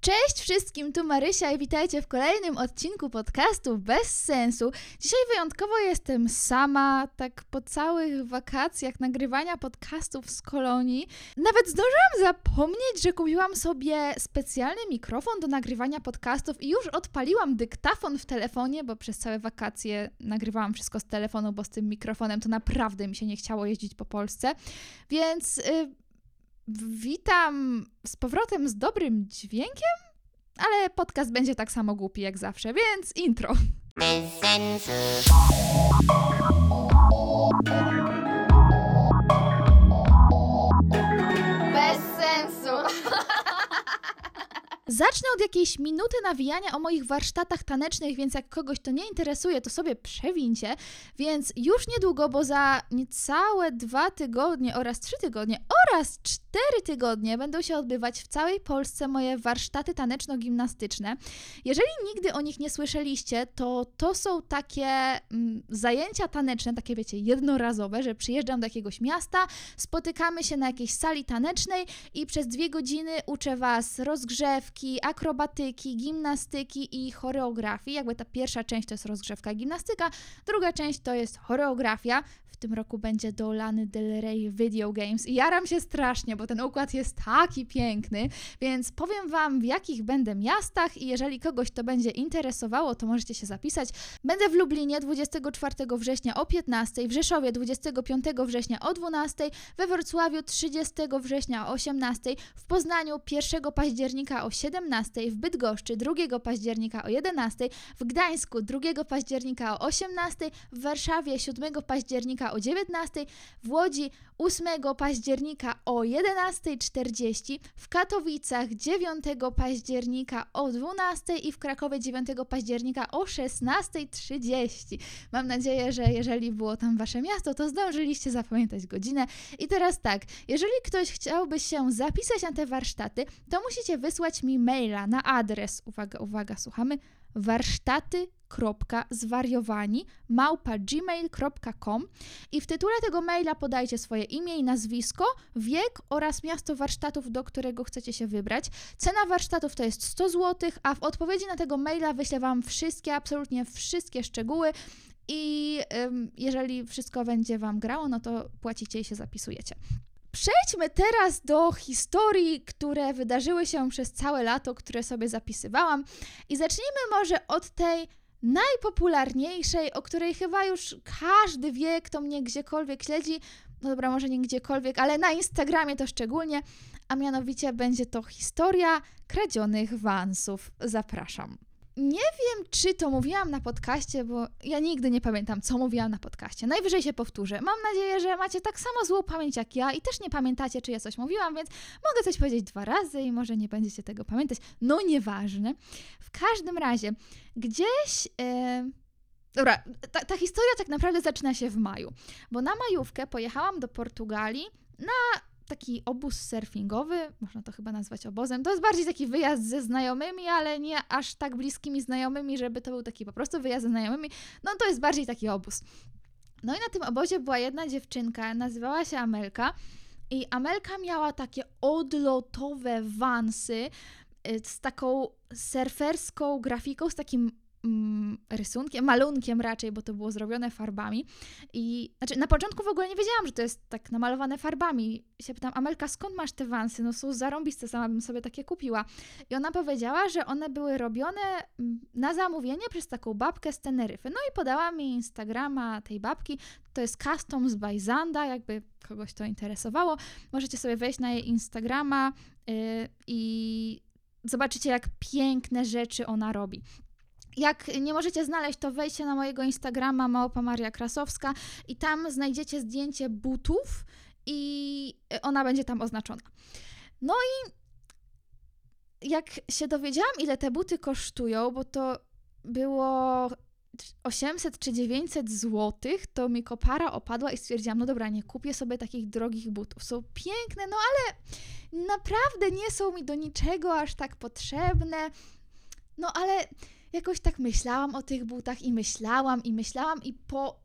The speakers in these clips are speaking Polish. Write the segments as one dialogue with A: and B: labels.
A: Cześć wszystkim, tu Marysia i witajcie w kolejnym odcinku podcastu Bez Sensu. Dzisiaj wyjątkowo jestem sama, tak po całych wakacjach nagrywania podcastów z kolonii. Nawet zdążyłam zapomnieć, że kupiłam sobie specjalny mikrofon do nagrywania podcastów i już odpaliłam dyktafon w telefonie, bo przez całe wakacje nagrywałam wszystko z telefonu, bo z tym mikrofonem to naprawdę mi się nie chciało jeździć po Polsce. Więc... Yy, Witam z powrotem z dobrym dźwiękiem, ale podcast będzie tak samo głupi jak zawsze, więc intro.
B: Bez
A: Zacznę od jakiejś minuty nawijania o moich warsztatach tanecznych, więc jak kogoś to nie interesuje, to sobie przewincie. Więc już niedługo, bo za niecałe dwa tygodnie oraz trzy tygodnie oraz cztery tygodnie będą się odbywać w całej Polsce moje warsztaty taneczno-gimnastyczne. Jeżeli nigdy o nich nie słyszeliście, to to są takie mm, zajęcia taneczne, takie wiecie, jednorazowe, że przyjeżdżam do jakiegoś miasta, spotykamy się na jakiejś sali tanecznej i przez dwie godziny uczę Was rozgrzewki, akrobatyki, gimnastyki i choreografii. Jakby ta pierwsza część to jest rozgrzewka gimnastyka, druga część to jest choreografia. W tym roku będzie do Lany Del Rey Video Games i jaram się strasznie, bo ten układ jest taki piękny, więc powiem Wam w jakich będę miastach i jeżeli kogoś to będzie interesowało, to możecie się zapisać. Będę w Lublinie 24 września o 15, w Rzeszowie 25 września o 12, we Wrocławiu 30 września o 18, w Poznaniu 1 października o 17, w Bydgoszczy 2 października o 11, w Gdańsku 2 października o 18, w Warszawie 7 października o 19, w Łodzi 8 października o 11.40, w Katowicach 9 października o 12 i w Krakowie 9 października o 16.30. Mam nadzieję, że jeżeli było tam wasze miasto, to zdążyliście zapamiętać godzinę. I teraz tak, jeżeli ktoś chciałby się zapisać na te warsztaty, to musicie wysłać mi maila na adres, uwaga, uwaga, słuchamy, warsztaty zwariowani małpa gmail.com i w tytule tego maila podajcie swoje imię i nazwisko, wiek oraz miasto warsztatów, do którego chcecie się wybrać. Cena warsztatów to jest 100 zł, a w odpowiedzi na tego maila wyślę Wam wszystkie, absolutnie wszystkie szczegóły i ym, jeżeli wszystko będzie Wam grało, no to płacicie i się zapisujecie. Przejdźmy teraz do historii, które wydarzyły się przez całe lato, które sobie zapisywałam. I zacznijmy może od tej najpopularniejszej, o której chyba już każdy wie, kto mnie gdziekolwiek śledzi. No dobra, może nie gdziekolwiek, ale na Instagramie to szczególnie. A mianowicie będzie to historia kradzionych wansów. Zapraszam. Nie wiem, czy to mówiłam na podcaście, bo ja nigdy nie pamiętam, co mówiłam na podcaście. Najwyżej się powtórzę. Mam nadzieję, że macie tak samo złą pamięć jak ja i też nie pamiętacie, czy ja coś mówiłam, więc mogę coś powiedzieć dwa razy i może nie będziecie tego pamiętać. No nieważne. W każdym razie, gdzieś. Yy... Dobra, ta, ta historia tak naprawdę zaczyna się w maju, bo na majówkę pojechałam do Portugalii na taki obóz surfingowy, można to chyba nazwać obozem. To jest bardziej taki wyjazd ze znajomymi, ale nie aż tak bliskimi znajomymi, żeby to był taki po prostu wyjazd ze znajomymi. No to jest bardziej taki obóz. No i na tym obozie była jedna dziewczynka, nazywała się Amelka. I Amelka miała takie odlotowe wansy z taką surferską grafiką, z takim mm, rysunkiem, malunkiem raczej, bo to było zrobione farbami. I znaczy na początku w ogóle nie wiedziałam, że to jest tak namalowane farbami. I się pytam, Amelka, skąd masz te wansy? No są zarąbiste, sama bym sobie takie kupiła. I ona powiedziała, że one były robione mm, na zamówienie przez taką babkę z Teneryfy. No i podała mi Instagrama tej babki. To jest Customs by Zanda, jakby kogoś to interesowało. Możecie sobie wejść na jej Instagrama yy, i zobaczycie, jak piękne rzeczy ona robi. Jak nie możecie znaleźć, to wejdźcie na mojego Instagrama Małpa Maria Krasowska i tam znajdziecie zdjęcie butów i ona będzie tam oznaczona. No i jak się dowiedziałam, ile te buty kosztują, bo to było 800 czy 900 złotych, to mi kopara opadła i stwierdziłam, no dobra, nie kupię sobie takich drogich butów. Są piękne, no ale naprawdę nie są mi do niczego aż tak potrzebne. No ale jakoś tak myślałam o tych butach i myślałam i myślałam i po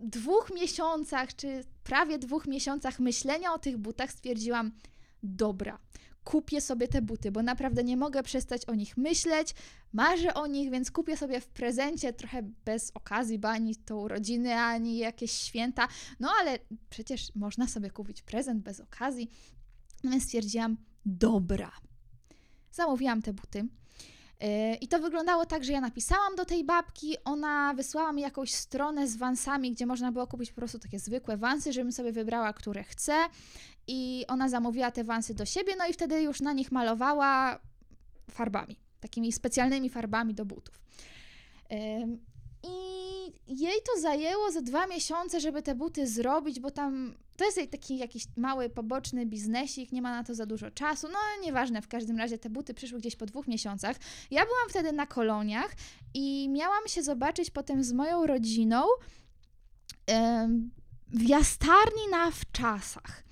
A: dwóch miesiącach, czy prawie dwóch miesiącach myślenia o tych butach stwierdziłam, dobra, kupię sobie te buty, bo naprawdę nie mogę przestać o nich myśleć, marzę o nich, więc kupię sobie w prezencie trochę bez okazji, bo ani to urodziny, ani jakieś święta, no ale przecież można sobie kupić prezent bez okazji, więc stwierdziłam, dobra. Zamówiłam te buty. Yy, I to wyglądało tak, że ja napisałam do tej babki, ona wysłała mi jakąś stronę z wansami, gdzie można było kupić po prostu takie zwykłe wansy, żebym sobie wybrała, które chcę. I ona zamówiła te wansy do siebie, no i wtedy już na nich malowała farbami, takimi specjalnymi farbami do butów. I jej to zajęło ze dwa miesiące, żeby te buty zrobić, bo tam to jest taki jakiś mały, poboczny biznesik, nie ma na to za dużo czasu. No, nieważne, w każdym razie te buty przyszły gdzieś po dwóch miesiącach. Ja byłam wtedy na koloniach i miałam się zobaczyć potem z moją rodziną w jastarni na wczasach.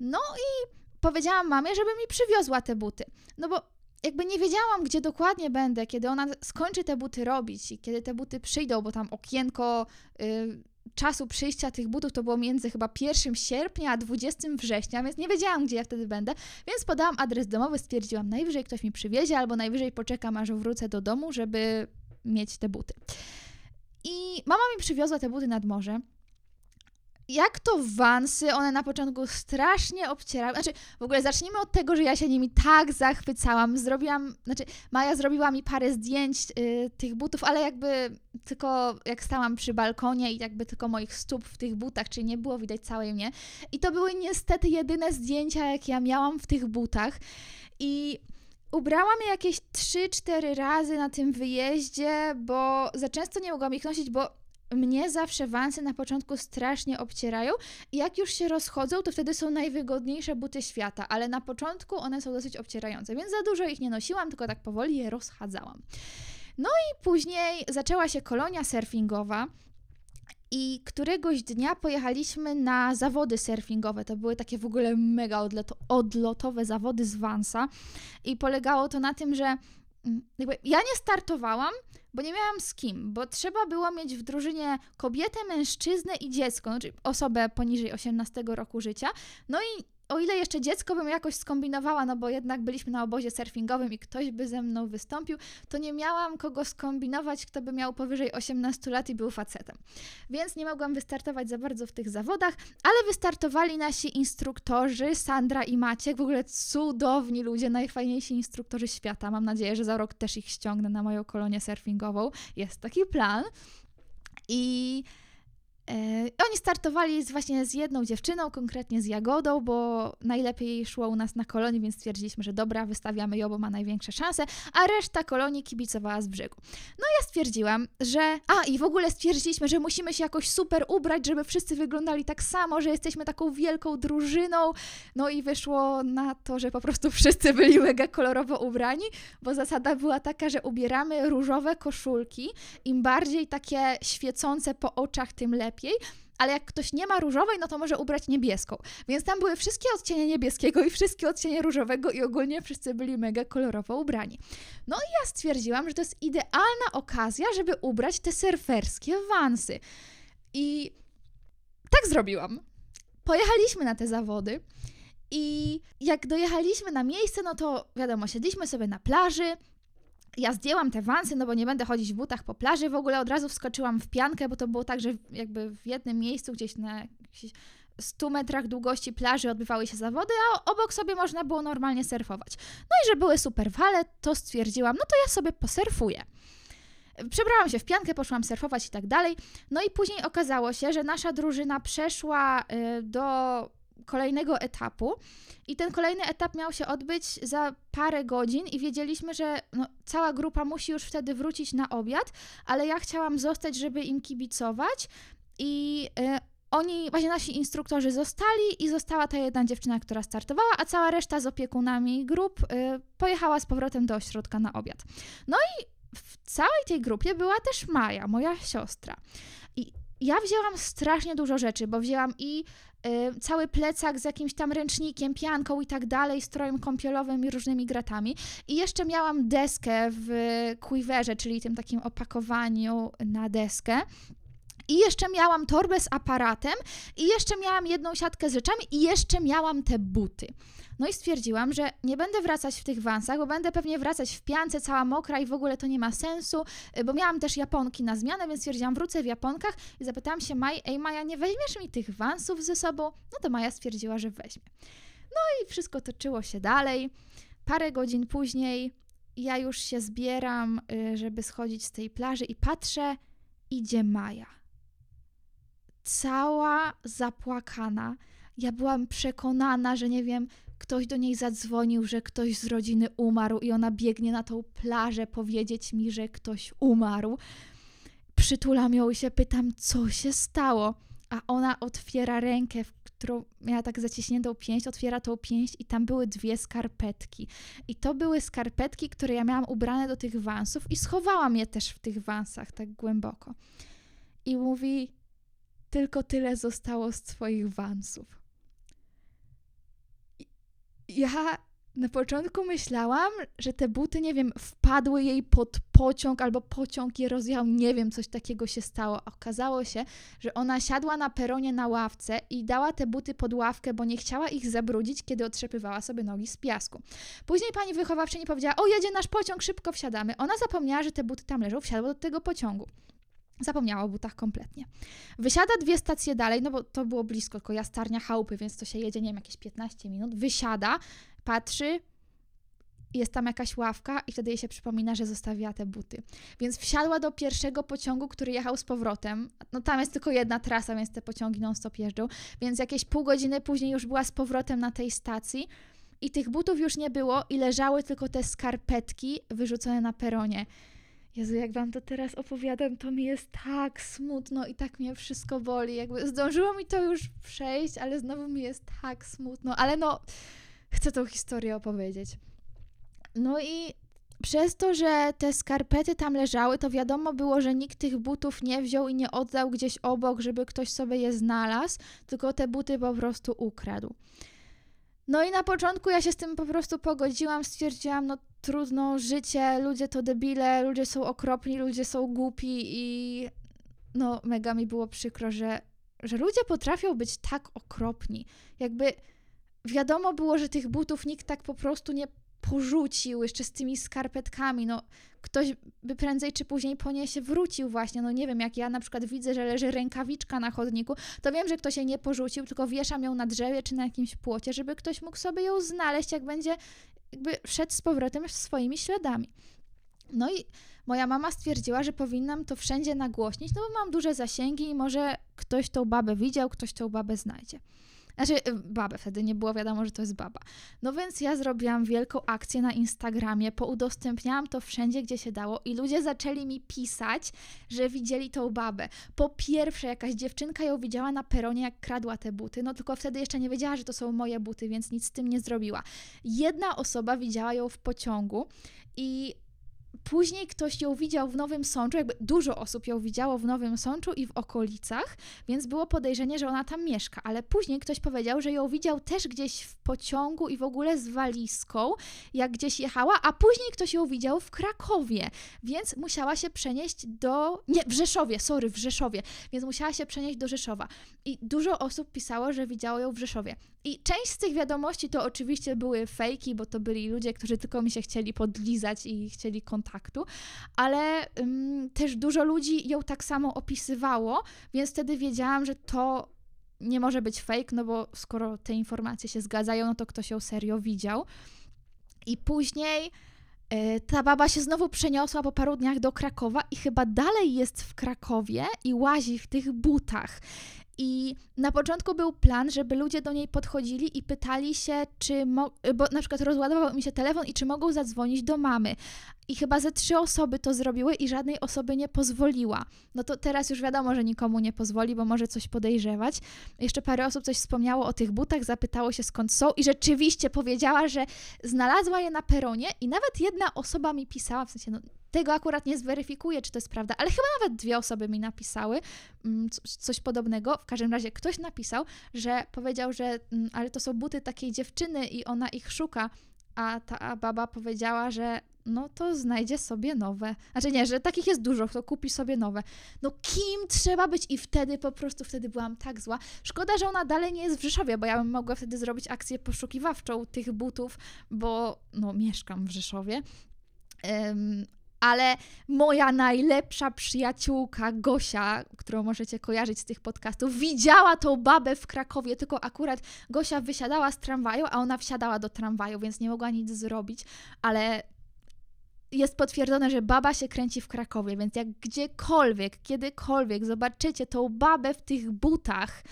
A: No i powiedziałam mamie, żeby mi przywiozła te buty. No bo jakby nie wiedziałam, gdzie dokładnie będę, kiedy ona skończy te buty robić i kiedy te buty przyjdą, bo tam okienko y, czasu przyjścia tych butów to było między chyba 1 sierpnia a 20 września, więc nie wiedziałam, gdzie ja wtedy będę, więc podałam adres domowy, stwierdziłam, najwyżej ktoś mi przywiezie, albo najwyżej poczekam, aż wrócę do domu, żeby mieć te buty. I mama mi przywiozła te buty nad morze. Jak to wansy, one na początku strasznie obcierały. Znaczy, w ogóle zacznijmy od tego, że ja się nimi tak zachwycałam. Zrobiłam, znaczy, Maja zrobiła mi parę zdjęć y, tych butów, ale jakby tylko jak stałam przy balkonie i jakby tylko moich stóp w tych butach, czyli nie było widać całej mnie. I to były niestety jedyne zdjęcia, jakie ja miałam w tych butach. I ubrałam je jakieś 3-4 razy na tym wyjeździe, bo za często nie mogłam ich nosić, bo mnie zawsze wansy na początku strasznie obcierają i jak już się rozchodzą, to wtedy są najwygodniejsze buty świata, ale na początku one są dosyć obcierające, więc za dużo ich nie nosiłam, tylko tak powoli je rozchadzałam. No i później zaczęła się kolonia surfingowa. I któregoś dnia pojechaliśmy na zawody surfingowe. To były takie w ogóle mega odloto odlotowe zawody z Vansa. I polegało to na tym, że mm, ja nie startowałam, bo nie miałam z kim, bo trzeba było mieć w drużynie kobietę, mężczyznę i dziecko, znaczy osobę poniżej 18 roku życia. No i o ile jeszcze dziecko bym jakoś skombinowała, no bo jednak byliśmy na obozie surfingowym i ktoś by ze mną wystąpił, to nie miałam kogo skombinować, kto by miał powyżej 18 lat i był facetem. Więc nie mogłam wystartować za bardzo w tych zawodach, ale wystartowali nasi instruktorzy, Sandra i Maciek, w ogóle cudowni ludzie, najfajniejsi instruktorzy świata. Mam nadzieję, że za rok też ich ściągnę na moją kolonię surfingową. Jest taki plan. I oni startowali z, właśnie z jedną dziewczyną, konkretnie z Jagodą, bo najlepiej szło u nas na kolonii, więc stwierdziliśmy, że dobra, wystawiamy ją, bo ma największe szanse, a reszta kolonii kibicowała z brzegu. No ja stwierdziłam, że... A, i w ogóle stwierdziliśmy, że musimy się jakoś super ubrać, żeby wszyscy wyglądali tak samo, że jesteśmy taką wielką drużyną. No i wyszło na to, że po prostu wszyscy byli mega kolorowo ubrani, bo zasada była taka, że ubieramy różowe koszulki, im bardziej takie świecące po oczach, tym lepiej lepiej, ale jak ktoś nie ma różowej, no to może ubrać niebieską. Więc tam były wszystkie odcienie niebieskiego i wszystkie odcienie różowego i ogólnie wszyscy byli mega kolorowo ubrani. No i ja stwierdziłam, że to jest idealna okazja, żeby ubrać te surferskie wansy. I tak zrobiłam. Pojechaliśmy na te zawody. I jak dojechaliśmy na miejsce, no to wiadomo, siedliśmy sobie na plaży, ja zdjęłam te wansy, no bo nie będę chodzić w butach po plaży. W ogóle od razu wskoczyłam w piankę, bo to było tak, że jakby w jednym miejscu, gdzieś na 100 metrach długości plaży odbywały się zawody, a obok sobie można było normalnie surfować. No i że były super fale, to stwierdziłam, no to ja sobie posurfuję. Przebrałam się w piankę, poszłam surfować i tak dalej. No i później okazało się, że nasza drużyna przeszła y, do kolejnego etapu. I ten kolejny etap miał się odbyć za parę godzin, i wiedzieliśmy, że no, cała grupa musi już wtedy wrócić na obiad, ale ja chciałam zostać, żeby im kibicować. I y, oni, właśnie nasi instruktorzy zostali i została ta jedna dziewczyna, która startowała, a cała reszta z opiekunami grup y, pojechała z powrotem do ośrodka na obiad. No i w całej tej grupie była też Maja, moja siostra. Ja wzięłam strasznie dużo rzeczy, bo wzięłam i y, cały plecak z jakimś tam ręcznikiem, pianką i tak dalej, strojem kąpielowym i różnymi gratami. I jeszcze miałam deskę w quiverze, czyli tym takim opakowaniu na deskę. I jeszcze miałam torbę z aparatem, i jeszcze miałam jedną siatkę z rzeczami, i jeszcze miałam te buty. No i stwierdziłam, że nie będę wracać w tych wansach, bo będę pewnie wracać w piance, cała mokra i w ogóle to nie ma sensu, y, bo miałam też japonki na zmianę, więc stwierdziłam, wrócę w japonkach i zapytałam się Maj, ej Maja, nie weźmiesz mi tych wansów ze sobą? No to Maja stwierdziła, że weźmie. No i wszystko toczyło się dalej. Parę godzin później ja już się zbieram, y, żeby schodzić z tej plaży i patrzę, idzie Maja. Cała zapłakana. Ja byłam przekonana, że nie wiem, ktoś do niej zadzwonił, że ktoś z rodziny umarł i ona biegnie na tą plażę powiedzieć mi, że ktoś umarł. Przytulam ją i się pytam, co się stało. A ona otwiera rękę, w którą miała tak zaciśniętą pięść, otwiera tą pięść i tam były dwie skarpetki. I to były skarpetki, które ja miałam ubrane do tych wansów i schowałam je też w tych wansach tak głęboko. I mówi, tylko tyle zostało z twoich wansów. Ja na początku myślałam, że te buty, nie wiem, wpadły jej pod pociąg albo pociąg je rozjechał, nie wiem, coś takiego się stało. Okazało się, że ona siadła na peronie na ławce i dała te buty pod ławkę, bo nie chciała ich zabrudzić, kiedy otrzepywała sobie nogi z piasku. Później pani wychowawczyni powiedziała: O, jedzie nasz pociąg, szybko wsiadamy. Ona zapomniała, że te buty tam leżą, wsiadła do tego pociągu. Zapomniała o butach kompletnie. Wysiada dwie stacje dalej, no bo to było blisko, tylko jastarnia chałupy, więc to się jedzie, nie wiem, jakieś 15 minut. Wysiada, patrzy, jest tam jakaś ławka i wtedy jej się przypomina, że zostawiła te buty. Więc wsiadła do pierwszego pociągu, który jechał z powrotem. No tam jest tylko jedna trasa, więc te pociągi non-stop jeżdżą. Więc jakieś pół godziny później już była z powrotem na tej stacji i tych butów już nie było i leżały tylko te skarpetki wyrzucone na peronie. Jezu, jak wam to teraz opowiadam, to mi jest tak smutno i tak mnie wszystko boli. Jakby zdążyło mi to już przejść, ale znowu mi jest tak smutno. Ale no, chcę tą historię opowiedzieć. No i przez to, że te skarpety tam leżały, to wiadomo było, że nikt tych butów nie wziął i nie oddał gdzieś obok, żeby ktoś sobie je znalazł, tylko te buty po prostu ukradł. No i na początku ja się z tym po prostu pogodziłam, stwierdziłam, no trudno, życie, ludzie to debile, ludzie są okropni, ludzie są głupi i no mega mi było przykro, że, że ludzie potrafią być tak okropni. Jakby wiadomo było, że tych butów nikt tak po prostu nie porzucił jeszcze z tymi skarpetkami. No, ktoś by prędzej czy później po nie się wrócił właśnie. No nie wiem, jak ja na przykład widzę, że leży rękawiczka na chodniku, to wiem, że ktoś jej nie porzucił, tylko wieszam ją na drzewie czy na jakimś płocie, żeby ktoś mógł sobie ją znaleźć, jak będzie jakby wszedł z powrotem swoimi śladami. No i moja mama stwierdziła, że powinnam to wszędzie nagłośnić, no bo mam duże zasięgi i może ktoś tą babę widział, ktoś tą babę znajdzie. Znaczy, y, babę, wtedy nie było wiadomo, że to jest baba. No więc ja zrobiłam wielką akcję na Instagramie, poudostępniałam to wszędzie, gdzie się dało i ludzie zaczęli mi pisać, że widzieli tą babę. Po pierwsze, jakaś dziewczynka ją widziała na peronie, jak kradła te buty, no tylko wtedy jeszcze nie wiedziała, że to są moje buty, więc nic z tym nie zrobiła. Jedna osoba widziała ją w pociągu i Później ktoś ją widział w Nowym Sączu, jakby dużo osób ją widziało w Nowym Sączu i w okolicach, więc było podejrzenie, że ona tam mieszka, ale później ktoś powiedział, że ją widział też gdzieś w pociągu i w ogóle z walizką, jak gdzieś jechała, a później ktoś ją widział w Krakowie, więc musiała się przenieść do... nie, w Rzeszowie, sorry, w Rzeszowie, więc musiała się przenieść do Rzeszowa. I dużo osób pisało, że widziało ją w Rzeszowie. I część z tych wiadomości to oczywiście były fejki, bo to byli ludzie, którzy tylko mi się chcieli podlizać i chcieli kontaktu, ale um, też dużo ludzi ją tak samo opisywało, więc wtedy wiedziałam, że to nie może być fake, no bo skoro te informacje się zgadzają, no to ktoś ją serio widział. I później e, ta baba się znowu przeniosła po paru dniach do Krakowa i chyba dalej jest w Krakowie i łazi w tych butach. I na początku był plan, żeby ludzie do niej podchodzili i pytali się, czy, mo- bo na przykład rozładował mi się telefon i czy mogą zadzwonić do mamy. I chyba ze trzy osoby to zrobiły i żadnej osoby nie pozwoliła. No to teraz już wiadomo, że nikomu nie pozwoli, bo może coś podejrzewać. Jeszcze parę osób coś wspomniało o tych butach, zapytało się skąd są i rzeczywiście powiedziała, że znalazła je na peronie i nawet jedna osoba mi pisała, w sensie no, tego akurat nie zweryfikuję, czy to jest prawda, ale chyba nawet dwie osoby mi napisały mm, coś podobnego. W każdym razie ktoś napisał, że powiedział, że mm, ale to są buty takiej dziewczyny i ona ich szuka, a ta baba powiedziała, że no to znajdzie sobie nowe. Znaczy nie, że takich jest dużo, kto kupi sobie nowe. No kim trzeba być? I wtedy po prostu, wtedy byłam tak zła. Szkoda, że ona dalej nie jest w Rzeszowie, bo ja bym mogła wtedy zrobić akcję poszukiwawczą tych butów, bo no mieszkam w Rzeszowie. Ale moja najlepsza przyjaciółka Gosia, którą możecie kojarzyć z tych podcastów, widziała tą babę w Krakowie, tylko akurat Gosia wysiadała z tramwaju, a ona wsiadała do tramwaju, więc nie mogła nic zrobić, ale jest potwierdzone, że baba się kręci w Krakowie, więc jak gdziekolwiek, kiedykolwiek zobaczycie tą babę w tych butach,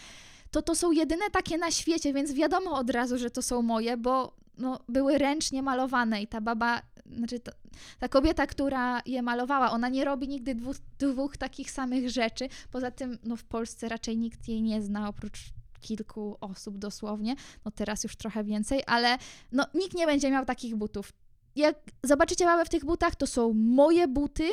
A: to to są jedyne takie na świecie, więc wiadomo od razu, że to są moje, bo no, były ręcznie malowane i ta baba, znaczy to, ta kobieta, która je malowała, ona nie robi nigdy dwóch, dwóch takich samych rzeczy. Poza tym, no w Polsce raczej nikt jej nie zna, oprócz kilku osób dosłownie, no teraz już trochę więcej, ale no nikt nie będzie miał takich butów. Jak zobaczycie babę w tych butach, to są moje buty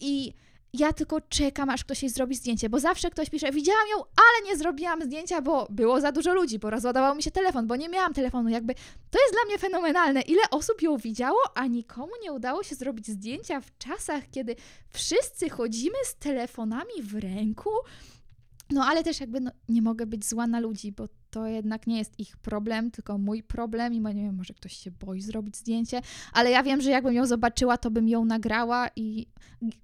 A: i ja tylko czekam, aż ktoś jej zrobi zdjęcie, bo zawsze ktoś pisze, widziałam ją, ale nie zrobiłam zdjęcia, bo było za dużo ludzi, bo rozładował mi się telefon, bo nie miałam telefonu, jakby to jest dla mnie fenomenalne, ile osób ją widziało, a nikomu nie udało się zrobić zdjęcia w czasach, kiedy wszyscy chodzimy z telefonami w ręku, no ale też jakby no, nie mogę być zła na ludzi, bo to jednak nie jest ich problem, tylko mój problem i nie wiem, może ktoś się boi zrobić zdjęcie, ale ja wiem, że jakbym ją zobaczyła, to bym ją nagrała i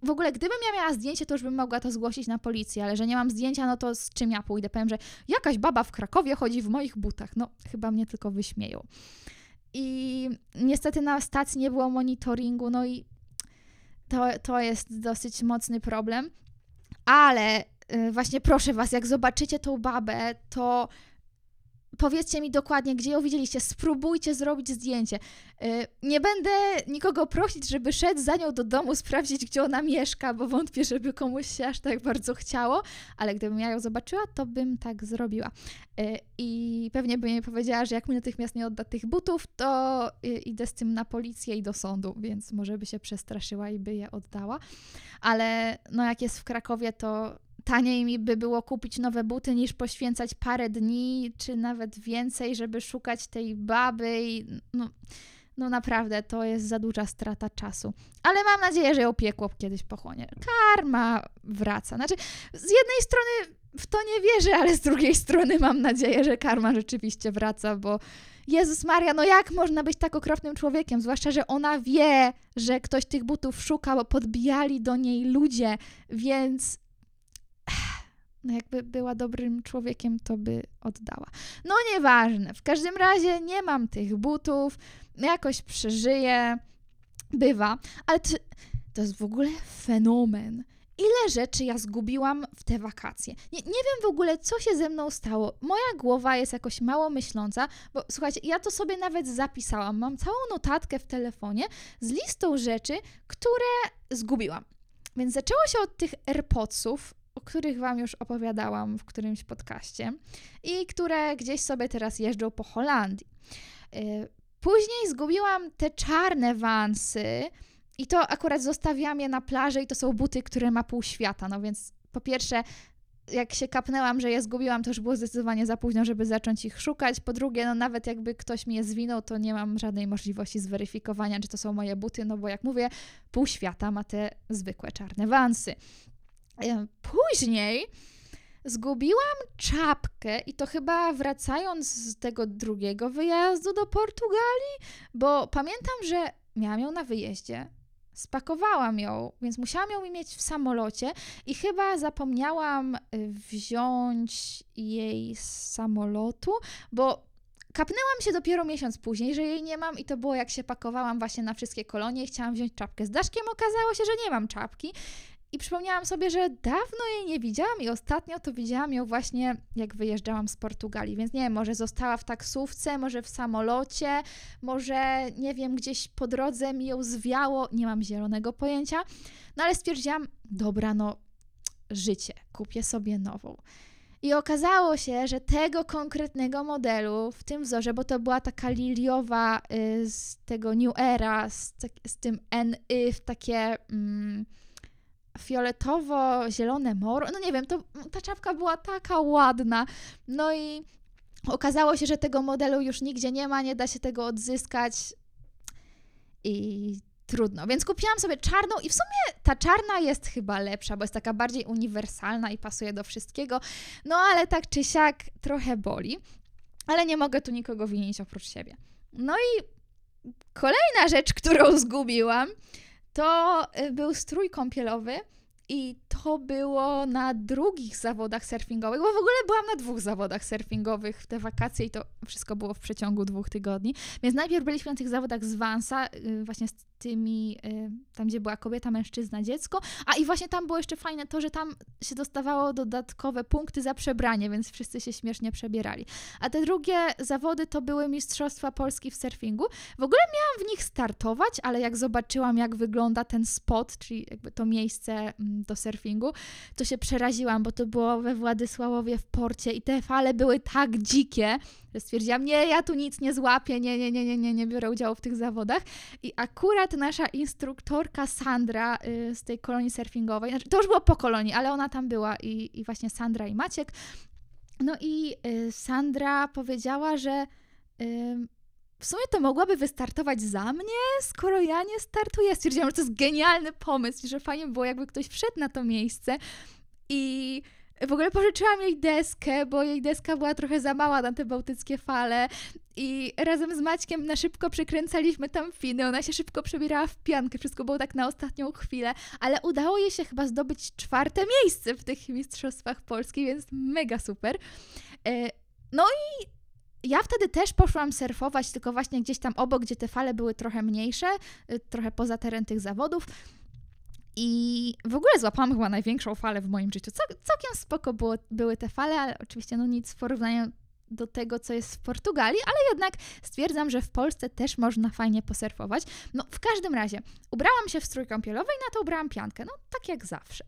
A: w ogóle gdybym ja miała zdjęcie, to już bym mogła to zgłosić na policję, ale że nie mam zdjęcia, no to z czym ja pójdę? Powiem, że jakaś baba w Krakowie chodzi w moich butach. No, chyba mnie tylko wyśmieją. I niestety na stacji nie było monitoringu, no i to, to jest dosyć mocny problem, ale y, właśnie proszę Was, jak zobaczycie tą babę, to powiedzcie mi dokładnie, gdzie ją widzieliście, spróbujcie zrobić zdjęcie. Y, nie będę nikogo prosić, żeby szedł za nią do domu, sprawdzić, gdzie ona mieszka, bo wątpię, żeby komuś się aż tak bardzo chciało, ale gdybym ja ją zobaczyła, to bym tak zrobiła. Y, I pewnie by mi powiedziała, że jak mi natychmiast nie odda tych butów, to y, idę z tym na policję i do sądu, więc może by się przestraszyła i by je oddała. Ale no jak jest w Krakowie, to taniej mi by było kupić nowe buty niż poświęcać parę dni, czy nawet więcej, żeby szukać tej baby i no, no naprawdę to jest za duża strata czasu. Ale mam nadzieję, że ją piekło kiedyś pochłonie. Karma wraca. Znaczy, z jednej strony w to nie wierzę, ale z drugiej strony mam nadzieję, że karma rzeczywiście wraca, bo Jezus Maria, no jak można być tak okropnym człowiekiem? Zwłaszcza, że ona wie, że ktoś tych butów szukał, podbijali do niej ludzie, więc no jakby była dobrym człowiekiem, to by oddała. No nieważne, w każdym razie nie mam tych butów, jakoś przeżyję, bywa, ale to, to jest w ogóle fenomen. Ile rzeczy ja zgubiłam w te wakacje. Nie, nie wiem w ogóle, co się ze mną stało. Moja głowa jest jakoś mało myśląca, bo słuchajcie, ja to sobie nawet zapisałam. Mam całą notatkę w telefonie z listą rzeczy, które zgubiłam. Więc zaczęło się od tych AirPodsów, o których Wam już opowiadałam w którymś podcaście i które gdzieś sobie teraz jeżdżą po Holandii. Y, później zgubiłam te czarne wansy i to akurat zostawiam je na plaży i to są buty, które ma pół świata, no więc po pierwsze jak się kapnęłam, że je zgubiłam, to już było zdecydowanie za późno, żeby zacząć ich szukać. Po drugie, no nawet jakby ktoś mi je zwinął, to nie mam żadnej możliwości zweryfikowania, czy to są moje buty, no bo jak mówię, pół świata ma te zwykłe czarne wansy. Później zgubiłam czapkę i to chyba wracając z tego drugiego wyjazdu do Portugalii, bo pamiętam, że miałam ją na wyjeździe. Spakowałam ją, więc musiałam ją mieć w samolocie i chyba zapomniałam y, wziąć jej z samolotu, bo kapnęłam się dopiero miesiąc później, że jej nie mam i to było jak się pakowałam właśnie na wszystkie kolonie i chciałam wziąć czapkę z daszkiem. Okazało się, że nie mam czapki i przypomniałam sobie, że dawno jej nie widziałam i ostatnio to widziałam ją właśnie jak wyjeżdżałam z Portugalii. Więc nie wiem, może została w taksówce, może w samolocie, może nie wiem, gdzieś po drodze mi ją zwiało, nie mam zielonego pojęcia. No ale stwierdziłam, dobra, no życie, kupię sobie nową. I okazało się, że tego konkretnego modelu w tym wzorze, bo to była taka liliowa y, z tego New Era, z, z tym NY, w takie. Mm, fioletowo-zielone moro. No nie wiem, to, ta czapka była taka ładna. No i okazało się, że tego modelu już nigdzie nie ma, nie da się tego odzyskać. I trudno. Więc kupiłam sobie czarną i w sumie ta czarna jest chyba lepsza, bo jest taka bardziej uniwersalna i pasuje do wszystkiego. No ale tak czy siak trochę boli. Ale nie mogę tu nikogo winić oprócz siebie. No i kolejna rzecz, którą zgubiłam, to y, był strój kąpielowy. I to było na drugich zawodach surfingowych, bo w ogóle byłam na dwóch zawodach surfingowych w te wakacje i to wszystko było w przeciągu dwóch tygodni. Więc najpierw byliśmy na tych zawodach z Vansa, y, właśnie z tymi, y, tam gdzie była kobieta, mężczyzna, dziecko. A i właśnie tam było jeszcze fajne to, że tam się dostawało dodatkowe punkty za przebranie, więc wszyscy się śmiesznie przebierali. A te drugie zawody to były Mistrzostwa Polski w surfingu. W ogóle miałam w nich startować, ale jak zobaczyłam, jak wygląda ten spot, czyli jakby to miejsce mm, do surfingu, to się przeraziłam, bo to było we Władysławowie w porcie i te fale były tak dzikie, stwierdziłam, nie, ja tu nic nie złapię, nie, nie, nie, nie, nie, nie biorę udziału w tych zawodach. I akurat nasza instruktorka Sandra y, z tej kolonii surfingowej, znaczy, to już było po kolonii, ale ona tam była i, i właśnie Sandra i Maciek. No i y, Sandra powiedziała, że y, w sumie to mogłaby wystartować za mnie, skoro ja nie startuję. Stwierdziłam, że to jest genialny pomysł, że fajnie było, jakby ktoś wszedł na to miejsce i w ogóle pożyczyłam jej deskę, bo jej deska była trochę za mała na te bałtyckie fale i razem z Maćkiem na szybko przykręcaliśmy tam finy, ona się szybko przebierała w piankę, wszystko było tak na ostatnią chwilę, ale udało jej się chyba zdobyć czwarte miejsce w tych Mistrzostwach Polski, więc mega super. E, no i ja wtedy też poszłam surfować, tylko właśnie gdzieś tam obok, gdzie te fale były trochę mniejsze, y, trochę poza teren tych zawodów. I w ogóle złapałam chyba największą falę w moim życiu. Cał, całkiem spoko było, były te fale, ale oczywiście no nic w porównaniu do tego, co jest w Portugalii, ale jednak stwierdzam, że w Polsce też można fajnie posurfować. No, w każdym razie, ubrałam się w strój kąpielowy i na to ubrałam piankę, no tak jak zawsze.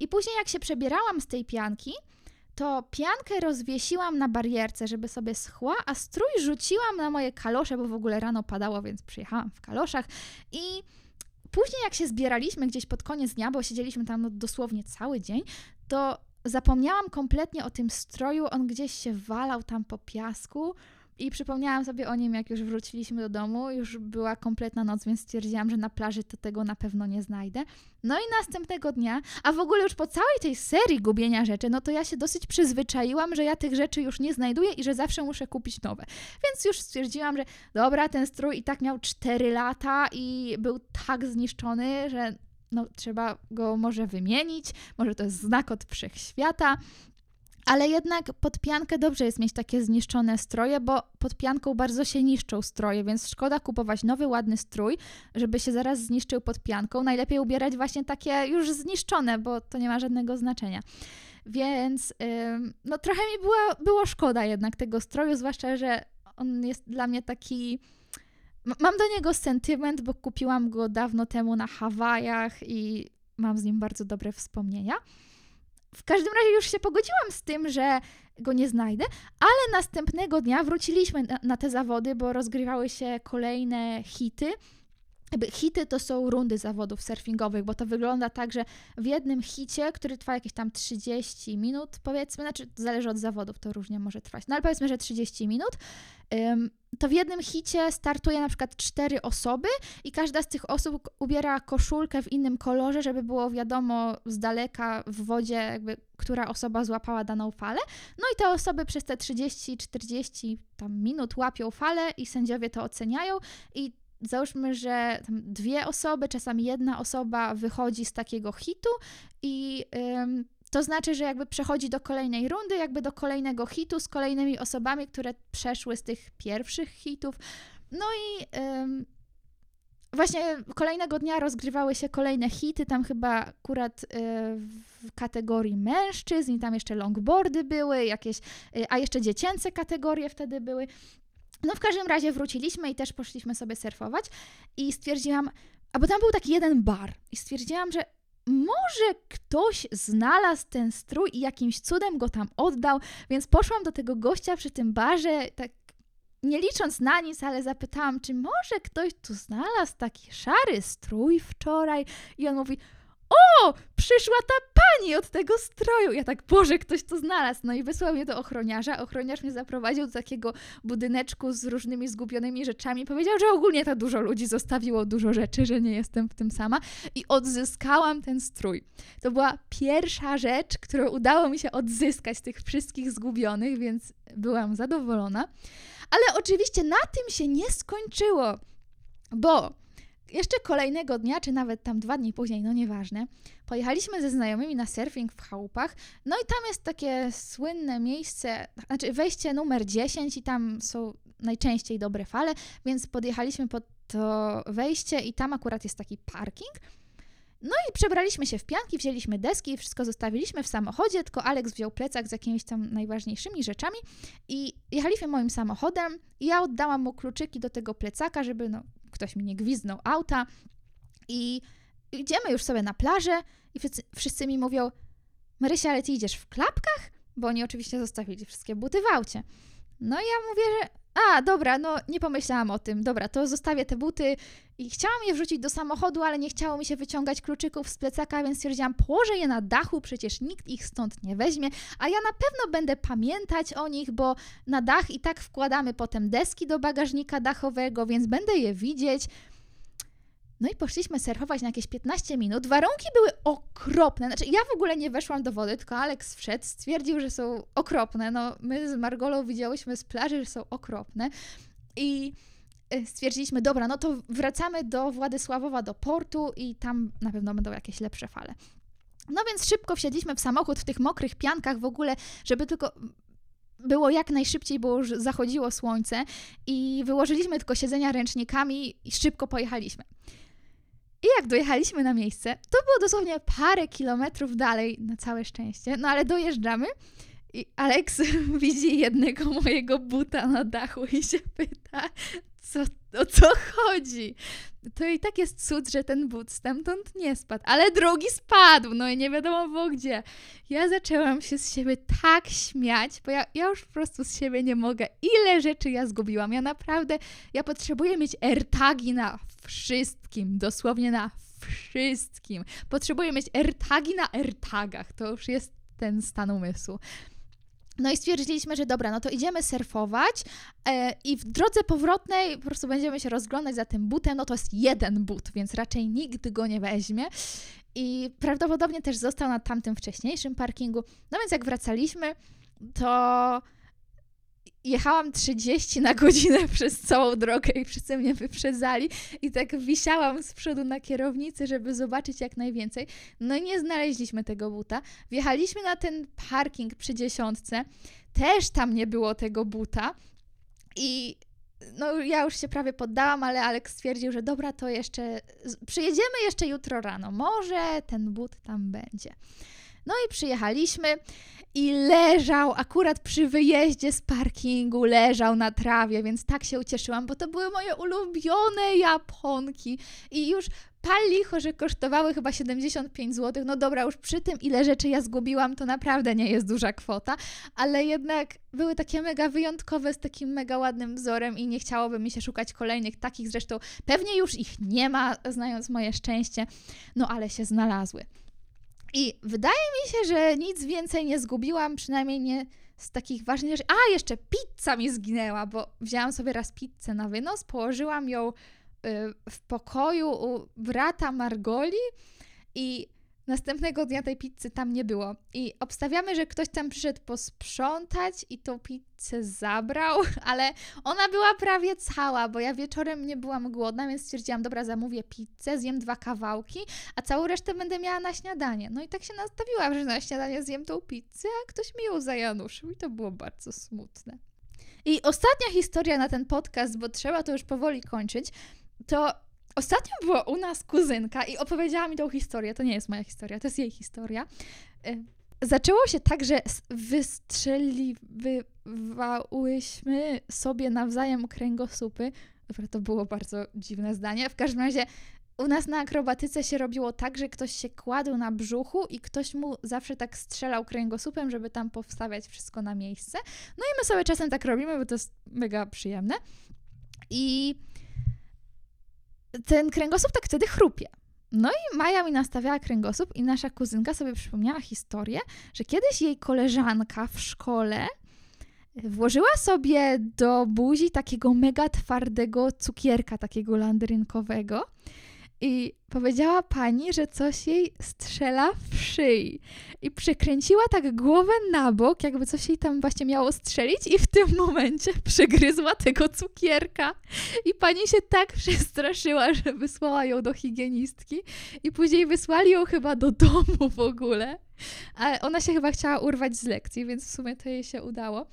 A: I później jak się przebierałam z tej pianki, to piankę rozwiesiłam na barierce, żeby sobie schła, a strój rzuciłam na moje kalosze, bo w ogóle rano padało, więc przyjechałam w kaloszach i później jak się zbieraliśmy gdzieś pod koniec dnia, bo siedzieliśmy tam no, dosłownie cały dzień, to zapomniałam kompletnie o tym stroju, on gdzieś się walał tam po piasku, i przypomniałam sobie o nim, jak już wróciliśmy do domu. Już była kompletna noc, więc stwierdziłam, że na plaży to tego na pewno nie znajdę. No i następnego dnia, a w ogóle już po całej tej serii gubienia rzeczy, no to ja się dosyć przyzwyczaiłam, że ja tych rzeczy już nie znajduję i że zawsze muszę kupić nowe. Więc już stwierdziłam, że dobra, ten strój i tak miał 4 lata i był tak zniszczony, że no, trzeba go może wymienić, może to jest znak od wszechświata. Ale jednak pod piankę dobrze jest mieć takie zniszczone stroje, bo pod pianką bardzo się niszczą stroje, więc szkoda kupować nowy, ładny strój, żeby się zaraz zniszczył pod pianką. Najlepiej ubierać właśnie takie już zniszczone, bo to nie ma żadnego znaczenia. Więc no trochę mi było, było szkoda jednak tego stroju, zwłaszcza, że on jest dla mnie taki. Mam do niego sentyment, bo kupiłam go dawno temu na Hawajach i mam z nim bardzo dobre wspomnienia. W każdym razie już się pogodziłam z tym, że go nie znajdę, ale następnego dnia wróciliśmy na, na te zawody, bo rozgrywały się kolejne hity. Hity to są rundy zawodów surfingowych, bo to wygląda tak, że w jednym hicie, który trwa jakieś tam 30 minut, powiedzmy, znaczy zależy od zawodów, to różnie może trwać, no ale powiedzmy, że 30 minut, to w jednym hicie startuje na przykład cztery osoby i każda z tych osób ubiera koszulkę w innym kolorze, żeby było wiadomo z daleka w wodzie, jakby, która osoba złapała daną falę. No i te osoby przez te 30-40 tam minut łapią falę i sędziowie to oceniają i załóżmy, że dwie osoby, czasami jedna osoba wychodzi z takiego hitu i ym, to znaczy, że jakby przechodzi do kolejnej rundy, jakby do kolejnego hitu z kolejnymi osobami, które przeszły z tych pierwszych hitów. No i ym, właśnie kolejnego dnia rozgrywały się kolejne hity, tam chyba akurat y, w kategorii mężczyzn, i tam jeszcze longboardy były, jakieś, y, a jeszcze dziecięce kategorie wtedy były. No w każdym razie wróciliśmy i też poszliśmy sobie surfować i stwierdziłam, a bo tam był taki jeden bar i stwierdziłam, że może ktoś znalazł ten strój i jakimś cudem go tam oddał, więc poszłam do tego gościa przy tym barze, tak nie licząc na nic, ale zapytałam, czy może ktoś tu znalazł taki szary strój wczoraj? I on mówi, o, przyszła ta pani od tego stroju. Ja tak, Boże, ktoś to znalazł. No i wysłał mnie do ochroniarza. Ochroniarz mnie zaprowadził do takiego budyneczku z różnymi zgubionymi rzeczami. Powiedział, że ogólnie to dużo ludzi zostawiło dużo rzeczy, że nie jestem w tym sama. I odzyskałam ten strój. To była pierwsza rzecz, którą udało mi się odzyskać z tych wszystkich zgubionych, więc byłam zadowolona. Ale oczywiście na tym się nie skończyło, bo jeszcze kolejnego dnia, czy nawet tam dwa dni później, no nieważne, pojechaliśmy ze znajomymi na surfing w chałupach. No i tam jest takie słynne miejsce, znaczy wejście numer 10 i tam są najczęściej dobre fale, więc podjechaliśmy pod to wejście i tam akurat jest taki parking. No i przebraliśmy się w pianki, wzięliśmy deski i wszystko zostawiliśmy w samochodzie, tylko Alex wziął plecak z jakimiś tam najważniejszymi rzeczami i jechaliśmy moim samochodem i ja oddałam mu kluczyki do tego plecaka, żeby no, ktoś mi nie gwizdnął auta i idziemy już sobie na plażę i wszyscy, wszyscy mi mówią Marysia, ale ty idziesz w klapkach? Bo oni oczywiście zostawili wszystkie buty w aucie. No i ja mówię, że a, dobra, no nie pomyślałam o tym. Dobra, to zostawię te buty i chciałam je wrzucić do samochodu, ale nie chciało mi się wyciągać kluczyków z plecaka, więc stwierdziłam, położę je na dachu, przecież nikt ich stąd nie weźmie, a ja na pewno będę pamiętać o nich, bo na dach i tak wkładamy potem deski do bagażnika dachowego, więc będę je widzieć. No i poszliśmy surfować na jakieś 15 minut. Warunki były okropne. Znaczy, ja w ogóle nie weszłam do wody, tylko Alex wszedł, stwierdził, że są okropne. No, my z Margolą widziałyśmy z plaży, że są okropne. I e, stwierdziliśmy, dobra, no to wracamy do Władysławowa, do portu i tam na pewno będą jakieś lepsze fale. No więc szybko wsiedliśmy w samochód w tych mokrych piankach w ogóle, żeby tylko było jak najszybciej, bo już zachodziło słońce i wyłożyliśmy tylko siedzenia ręcznikami i szybko pojechaliśmy. I jak dojechaliśmy na miejsce, to było dosłownie parę kilometrów dalej, na całe szczęście, no ale dojeżdżamy i Alex widzi jednego mojego buta na dachu i się pyta, co, o co chodzi. To i tak jest cud, że ten but stamtąd nie spadł, ale drugi spadł, no i nie wiadomo było gdzie. Ja zaczęłam się z siebie tak śmiać, bo ja, ja już po prostu z siebie nie mogę. Ile rzeczy ja zgubiłam. Ja naprawdę, ja potrzebuję mieć AirTagi na wszystkim, dosłownie na wszystkim. Potrzebuję mieć AirTagi na AirTagach. To już jest ten stan umysłu. No i stwierdziliśmy, że dobra, no to idziemy surfować e, i w drodze powrotnej po prostu będziemy się rozglądać za tym butem. No to jest jeden but, więc raczej nikt go nie weźmie. I prawdopodobnie też został na tamtym wcześniejszym parkingu. No więc jak wracaliśmy, to jechałam 30 na godzinę przez całą drogę i wszyscy mnie wyprzedzali i tak wisiałam z przodu na kierownicy, żeby zobaczyć jak najwięcej. No i nie znaleźliśmy tego buta. Wjechaliśmy na ten parking przy dziesiątce, też tam nie było tego buta i no ja już się prawie poddałam, ale Aleks stwierdził, że dobra, to jeszcze przyjedziemy jeszcze jutro rano, może ten but tam będzie. No i przyjechaliśmy i leżał akurat przy wyjeździe z parkingu, leżał na trawie, więc tak się ucieszyłam, bo to były moje ulubione japonki i już pal że kosztowały chyba 75 zł. No dobra, już przy tym, ile rzeczy ja zgubiłam, to naprawdę nie jest duża kwota, ale jednak były takie mega wyjątkowe, z takim mega ładnym wzorem i nie chciałoby mi się szukać kolejnych takich. Zresztą pewnie już ich nie ma, znając moje szczęście, no ale się znalazły. I wydaje mi się, że nic więcej nie zgubiłam, przynajmniej nie z takich ważnych rzeczy. A, jeszcze pizza mi zginęła, bo wzięłam sobie raz pizzę na wynos, położyłam ją y, w pokoju u brata Margoli i Następnego dnia tej pizzy tam nie było. I obstawiamy, że ktoś tam przyszedł posprzątać i tą pizzę zabrał, ale ona była prawie cała, bo ja wieczorem nie byłam głodna, więc stwierdziłam, dobra, zamówię pizzę, zjem dwa kawałki, a całą resztę będę miała na śniadanie. No i tak się nastawiłam, że na śniadanie zjem tą pizzę, a ktoś mi ją zajanuszył i to było bardzo smutne. I ostatnia historia na ten podcast, bo trzeba to już powoli kończyć, to Ostatnio była u nas kuzynka i opowiedziała mi tą historię. To nie jest moja historia, to jest jej historia. E, zaczęło się tak, że wystrzeliwałyśmy sobie nawzajem kręgosłupy. To było bardzo dziwne zdanie. W każdym razie u nas na akrobatyce się robiło tak, że ktoś się kładł na brzuchu i ktoś mu zawsze tak strzelał kręgosłupem, żeby tam powstawiać wszystko na miejsce. No i my sobie czasem tak robimy, bo to jest mega przyjemne. I ten kręgosłup tak wtedy chrupie. No i Maja mi nastawiała kręgosłup i nasza kuzynka sobie przypomniała historię, że kiedyś jej koleżanka w szkole włożyła sobie do buzi takiego mega twardego cukierka, takiego landrynkowego i powiedziała pani, że coś jej strzela w szyi. I przekręciła tak głowę na bok, jakby coś jej tam właśnie miało strzelić, i w tym momencie przegryzła tego cukierka. I pani się tak przestraszyła, że wysłała ją do higienistki, i później wysłali ją chyba do domu w ogóle. Ale ona się chyba chciała urwać z lekcji, więc w sumie to jej się udało.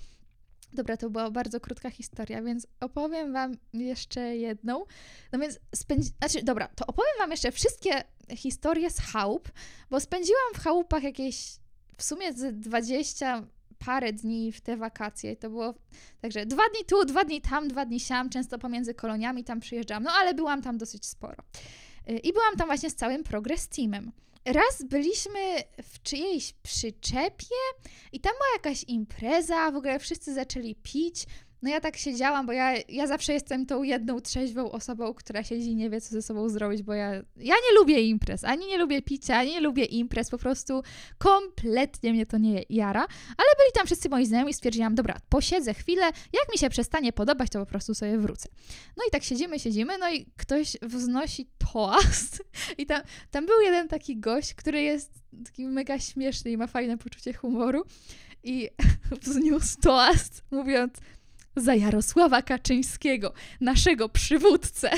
A: Dobra, to była bardzo krótka historia, więc opowiem Wam jeszcze jedną. No więc spędzi... Znaczy, dobra, to opowiem Wam jeszcze wszystkie historie z chałup, bo spędziłam w chałupach jakieś w sumie z 20 parę dni w te wakacje. To było także dwa dni tu, dwa dni tam, dwa dni siam, często pomiędzy koloniami tam przyjeżdżałam, no ale byłam tam dosyć sporo. Y, I byłam tam właśnie z całym Progress Teamem. Raz byliśmy w czyjejś przyczepie i tam była jakaś impreza, w ogóle wszyscy zaczęli pić. No ja tak siedziałam, bo ja, ja zawsze jestem tą jedną trzeźwą osobą, która siedzi i nie wie, co ze sobą zrobić, bo ja, ja nie lubię imprez, ani nie lubię picia, ani nie lubię imprez, po prostu kompletnie mnie to nie jara. Ale byli tam wszyscy moi znajomi i stwierdziłam, dobra, posiedzę chwilę, jak mi się przestanie podobać, to po prostu sobie wrócę. No i tak siedzimy, siedzimy, no i ktoś wznosi toast. I tam, tam był jeden taki gość, który jest taki mega śmieszny i ma fajne poczucie humoru. I wzniósł toast, mówiąc za Jarosława Kaczyńskiego, naszego przywódcę.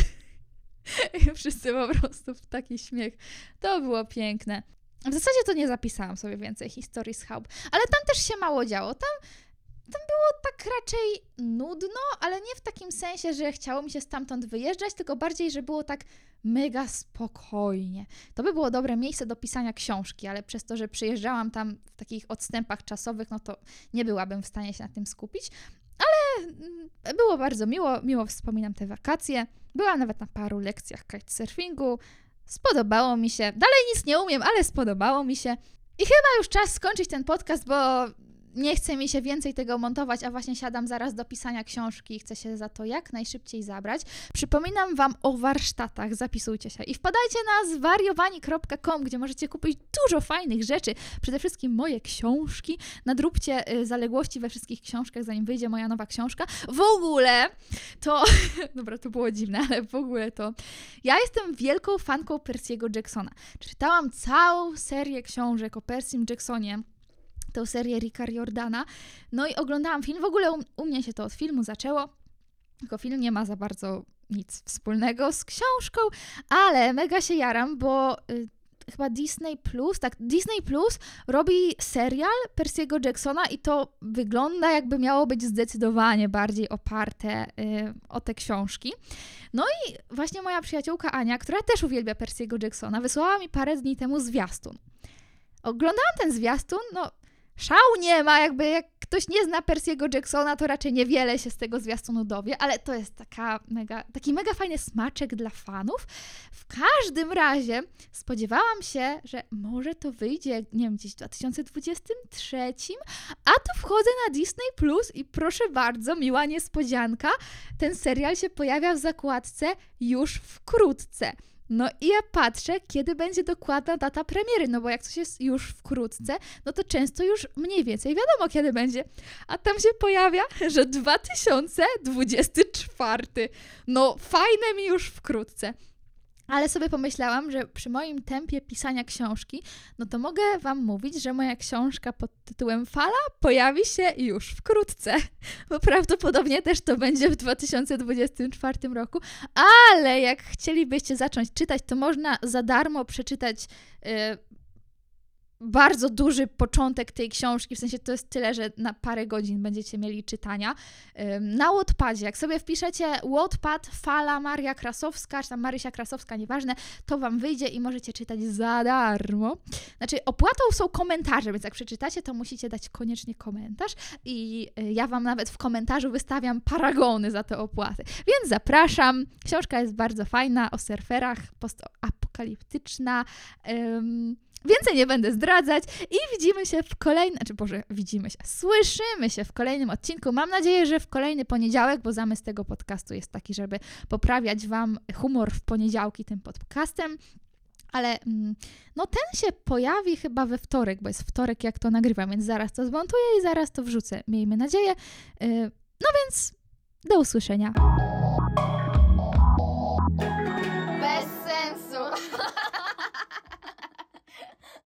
A: Wszyscy po prostu w taki śmiech. To było piękne. W zasadzie to nie zapisałam sobie więcej historii z chałup, ale tam też się mało działo. Tam, tam było tak raczej nudno, ale nie w takim sensie, że chciało mi się stamtąd wyjeżdżać, tylko bardziej, że było tak mega spokojnie. To by było dobre miejsce do pisania książki, ale przez to, że przyjeżdżałam tam w takich odstępach czasowych, no to nie byłabym w stanie się na tym skupić. Mm, było bardzo miło, miło wspominam te wakacje. Byłam nawet na paru lekcjach kitesurfingu. Spodobało mi się. Dalej nic nie umiem, ale spodobało mi się. I chyba już czas skończyć ten podcast, bo nie chce mi się więcej tego montować, a właśnie siadam zaraz do pisania książki i chcę się za to jak najszybciej zabrać. Przypominam Wam o warsztatach, zapisujcie się i wpadajcie na zwariowani.com, gdzie możecie kupić dużo fajnych rzeczy, przede wszystkim moje książki. Nadróbcie y, zaległości we wszystkich książkach, zanim wyjdzie moja nowa książka. W ogóle to, dobra, to było dziwne, ale w ogóle to ja jestem wielką fanką Percy'ego Jacksona. Czytałam całą serię książek o Percym Jacksonie tę serię Ricka Jordana. No i oglądałam film. W ogóle u, u mnie się to od filmu zaczęło. Tylko film nie ma za bardzo nic wspólnego z książką, ale mega się jaram, bo y, chyba Disney Plus, tak, Disney Plus robi serial Percy'ego Jacksona i to wygląda jakby miało być zdecydowanie bardziej oparte y, o te książki. No i właśnie moja przyjaciółka Ania, która też uwielbia Percy'ego Jacksona, wysłała mi parę dni temu zwiastun. Oglądałam ten zwiastun, no szału nie ma, jakby jak ktoś nie zna Percy'ego Jacksona, to raczej niewiele się z tego zwiastunu dowie, ale to jest taka mega, taki mega fajny smaczek dla fanów. W każdym razie spodziewałam się, że może to wyjdzie, nie wiem, gdzieś w 2023, a tu wchodzę na Disney Plus i proszę bardzo, miła niespodzianka, ten serial się pojawia w zakładce już wkrótce. No i ja patrzę, kiedy będzie dokładna data premiery, no bo jak coś jest już wkrótce, no to często już mniej więcej wiadomo, kiedy będzie. A tam się pojawia, że 2024. No fajne mi już wkrótce. Ale sobie pomyślałam, że przy moim tempie pisania książki, no to mogę Wam mówić, że moja książka pod tytułem Fala pojawi się już wkrótce, bo prawdopodobnie też to będzie w 2024 roku. Ale jak chcielibyście zacząć czytać, to można za darmo przeczytać. Yy, bardzo duży początek tej książki, w sensie to jest tyle, że na parę godzin będziecie mieli czytania. Na Wattpadzie, jak sobie wpiszecie Wattpad, Fala, Maria Krasowska, czy tam Marysia Krasowska, nieważne, to Wam wyjdzie i możecie czytać za darmo. Znaczy, opłatą są komentarze, więc jak przeczytacie, to musicie dać koniecznie komentarz i y, ja Wam nawet w komentarzu wystawiam paragony za te opłaty. Więc zapraszam. Książka jest bardzo fajna, o surferach, postapokaliptyczna. Um, Więcej nie będę zdradzać i widzimy się w kolejnym, znaczy Boże, widzimy się, słyszymy się w kolejnym odcinku. Mam nadzieję, że w kolejny poniedziałek, bo zamysł tego podcastu jest taki, żeby poprawiać Wam humor w poniedziałki tym podcastem. Ale mm, no ten się pojawi chyba we wtorek, bo jest wtorek jak to nagrywam, więc zaraz to zmontuję i zaraz to wrzucę. Miejmy nadzieję. Y, No więc do usłyszenia.